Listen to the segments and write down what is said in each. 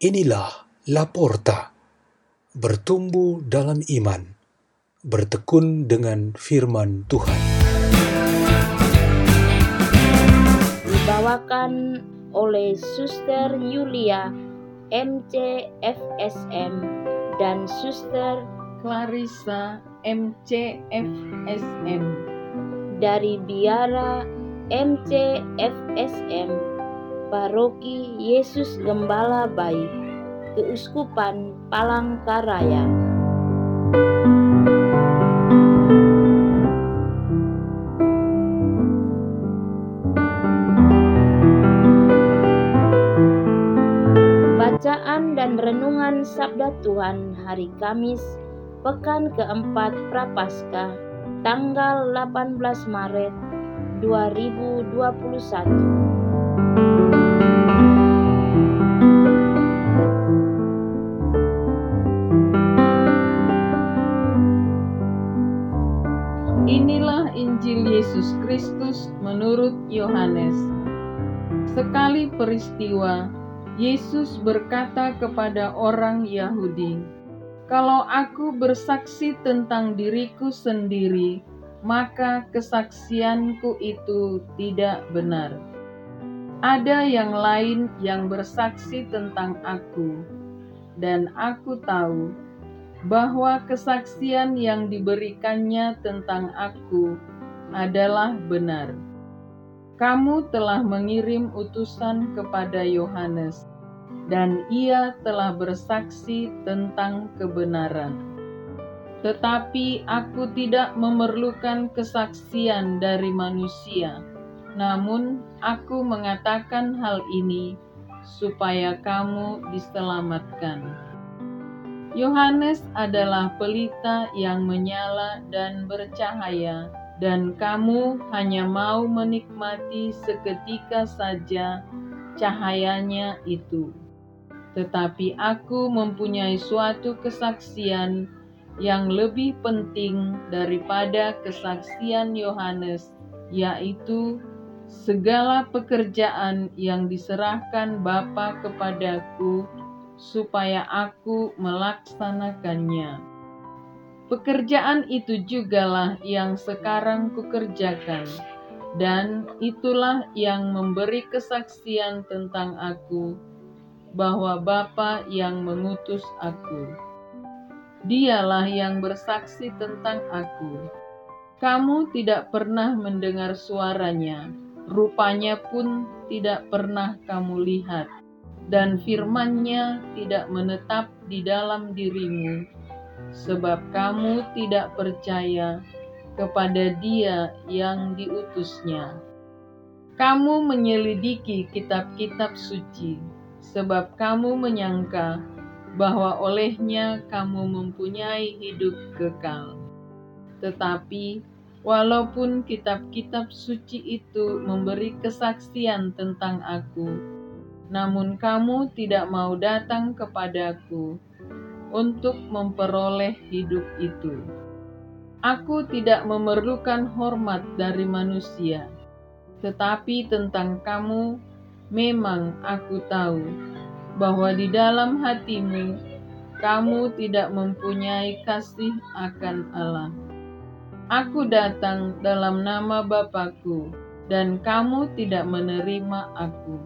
Inilah Laporta, bertumbuh dalam iman, bertekun dengan firman Tuhan. Dibawakan oleh Suster Yulia MCFSM dan Suster Clarissa MCFSM dari Biara MCFSM Paroki Yesus Gembala Baik Keuskupan Palangkaraya. Bacaan dan Renungan Sabda Tuhan Hari Kamis Pekan keempat Prapaskah tanggal 18 Maret 2021 Yesus Kristus menurut Yohanes. Sekali peristiwa, Yesus berkata kepada orang Yahudi, "Kalau aku bersaksi tentang diriku sendiri, maka kesaksianku itu tidak benar. Ada yang lain yang bersaksi tentang aku, dan aku tahu bahwa kesaksian yang diberikannya tentang aku adalah benar. Kamu telah mengirim utusan kepada Yohanes, dan ia telah bersaksi tentang kebenaran. Tetapi aku tidak memerlukan kesaksian dari manusia, namun aku mengatakan hal ini supaya kamu diselamatkan. Yohanes adalah pelita yang menyala dan bercahaya, dan kamu hanya mau menikmati seketika saja cahayanya itu. Tetapi aku mempunyai suatu kesaksian yang lebih penting daripada kesaksian Yohanes, yaitu segala pekerjaan yang diserahkan Bapa kepadaku supaya aku melaksanakannya. Pekerjaan itu jugalah yang sekarang kukerjakan, dan itulah yang memberi kesaksian tentang aku, bahwa Bapa yang mengutus aku. Dialah yang bersaksi tentang aku. Kamu tidak pernah mendengar suaranya, rupanya pun tidak pernah kamu lihat dan firman-Nya tidak menetap di dalam dirimu, sebab kamu tidak percaya kepada Dia yang diutusnya. Kamu menyelidiki kitab-kitab suci, sebab kamu menyangka bahwa olehnya kamu mempunyai hidup kekal. Tetapi walaupun kitab-kitab suci itu memberi kesaksian tentang aku, namun kamu tidak mau datang kepadaku untuk memperoleh hidup itu. Aku tidak memerlukan hormat dari manusia, tetapi tentang kamu memang aku tahu bahwa di dalam hatimu kamu tidak mempunyai kasih akan Allah. Aku datang dalam nama Bapakku, dan kamu tidak menerima aku.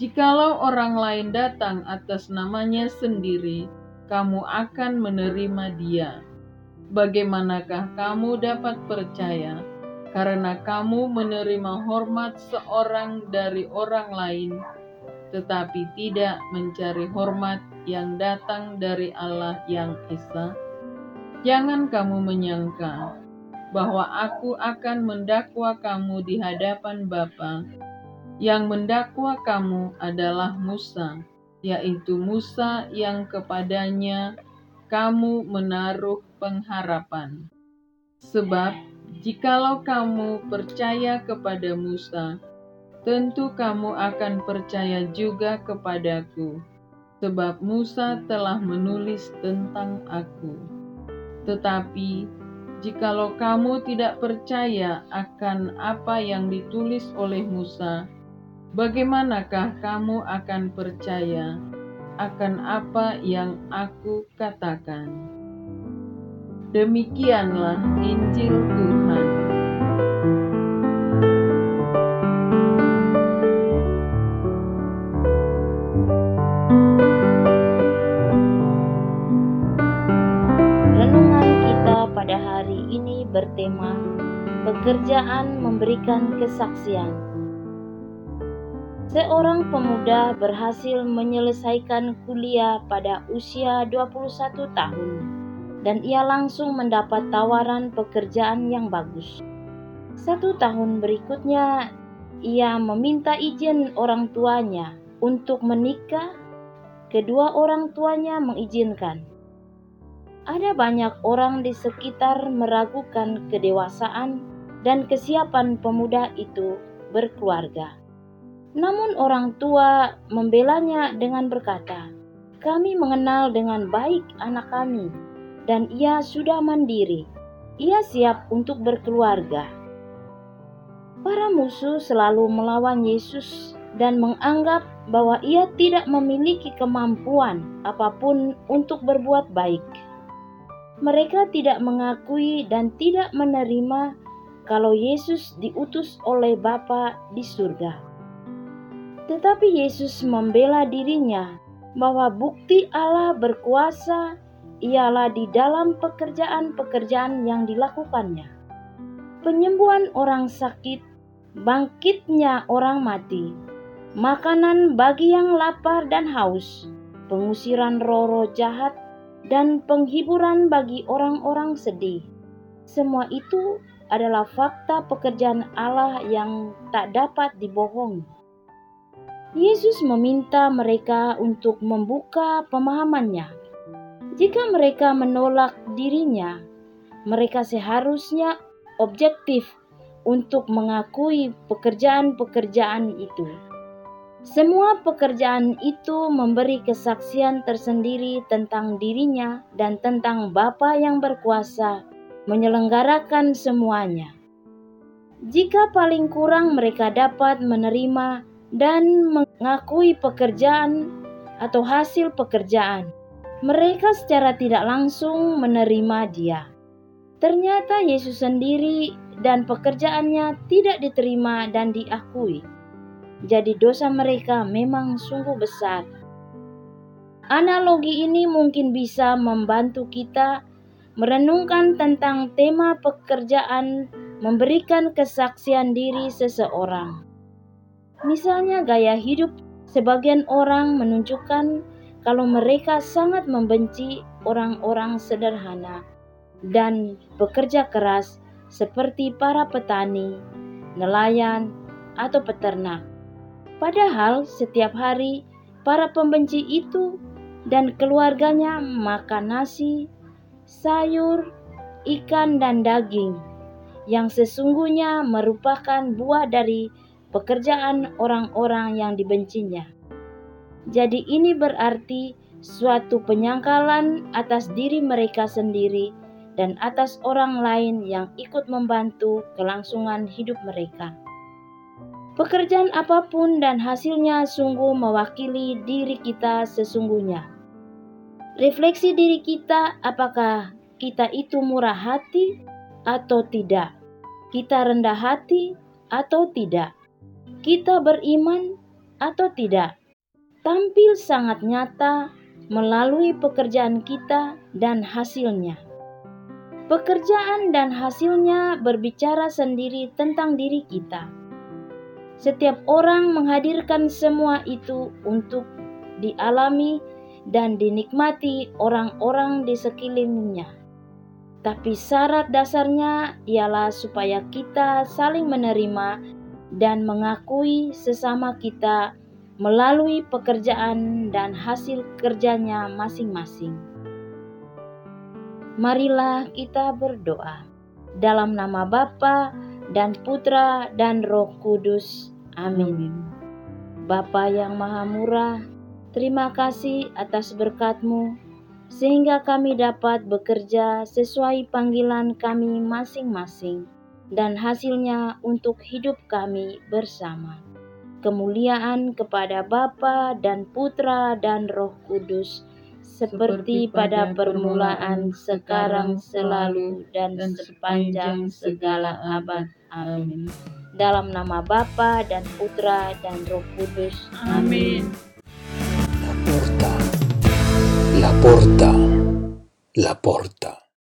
Jikalau orang lain datang atas namanya sendiri, kamu akan menerima dia. Bagaimanakah kamu dapat percaya karena kamu menerima hormat seorang dari orang lain, tetapi tidak mencari hormat yang datang dari Allah yang Esa? Jangan kamu menyangka bahwa aku akan mendakwa kamu di hadapan Bapa yang mendakwa kamu adalah Musa, yaitu Musa yang kepadanya kamu menaruh pengharapan. Sebab jikalau kamu percaya kepada Musa, tentu kamu akan percaya juga kepadaku, sebab Musa telah menulis tentang aku. Tetapi jikalau kamu tidak percaya akan apa yang ditulis oleh Musa, bagaimanakah kamu akan percaya akan apa yang aku katakan. Demikianlah Injil Tuhan. Renungan kita pada hari ini bertema Pekerjaan memberikan kesaksian. Seorang pemuda berhasil menyelesaikan kuliah pada usia 21 tahun dan ia langsung mendapat tawaran pekerjaan yang bagus. Satu tahun berikutnya, ia meminta izin orang tuanya untuk menikah. Kedua orang tuanya mengizinkan. Ada banyak orang di sekitar meragukan kedewasaan dan kesiapan pemuda itu berkeluarga. Namun orang tua membelanya dengan berkata, "Kami mengenal dengan baik anak kami dan ia sudah mandiri. Ia siap untuk berkeluarga." Para musuh selalu melawan Yesus dan menganggap bahwa ia tidak memiliki kemampuan apa pun untuk berbuat baik. Mereka tidak mengakui dan tidak menerima kalau Yesus diutus oleh Bapa di surga. Tetapi Yesus membela dirinya bahwa bukti Allah berkuasa ialah di dalam pekerjaan-pekerjaan yang dilakukannya. Penyembuhan orang sakit, bangkitnya orang mati, makanan bagi yang lapar dan haus, pengusiran roh-roh jahat, dan penghiburan bagi orang-orang sedih. Semua itu adalah fakta pekerjaan Allah yang tak dapat dibohongi. Yesus meminta mereka untuk membuka pemahamannya. Jika mereka menolak dirinya, mereka seharusnya objektif untuk mengakui pekerjaan-pekerjaan itu. Semua pekerjaan itu memberi kesaksian tersendiri tentang dirinya dan tentang Bapa yang berkuasa menyelenggarakan semuanya. Jika paling kurang mereka dapat menerima dan mengakui pekerjaan atau hasil pekerjaan. Mereka secara tidak langsung menerima Dia. Ternyata Yesus sendiri dan pekerjaannya tidak diterima dan diakui. Jadi, dosa mereka memang sungguh besar. Analogi ini mungkin bisa membantu kita merenungkan tentang tema pekerjaan memberikan kesaksian diri seseorang. Misalnya gaya hidup sebagian orang menunjukkan kalau mereka sangat membenci orang-orang sederhana dan bekerja keras seperti para petani, nelayan, atau peternak. Padahal setiap hari para pembenci itu dan keluarganya makan nasi, sayur, ikan, dan daging yang sesungguhnya merupakan buah dari pekerjaan orang-orang yang dibencinya. Jadi, ini berarti suatu penyangkalan atas diri mereka sendiri dan atas orang lain yang ikut membantu kelangsungan hidup mereka. Pekerjaan apa pun dan hasilnya sungguh mewakili diri kita sesungguhnya. Refleksi diri kita, apakah kita itu murah hati atau tidak? Kita rendah hati atau tidak? Kita beriman atau tidak, tampil sangat nyata melalui pekerjaan kita dan hasilnya. Pekerjaan dan hasilnya berbicara sendiri tentang diri kita. Setiap orang menghadirkan semua itu untuk dialami dan dinikmati orang-orang di sekelilingnya. Tapi syarat dasarnya ialah supaya kita saling menerima dan mengakui sesama kita melalui pekerjaan dan hasil kerjanya masing-masing. Marilah kita berdoa dalam nama Bapa dan Putra dan Roh Kudus. Amin. Bapa yang Maha Murah, terima kasih atas berkat-Mu sehingga kami dapat bekerja sesuai panggilan kami masing-masing dan hasilnya untuk hidup kami bersama. kemuliaan kepada Bapa dan Putra dan Roh Kudus, seperti pada permulaan, sekarang, selalu, dan sepanjang segala abad. Amin. Dalam nama Bapa dan Putra dan Roh Kudus. Amin. La porta, la porta, la porta.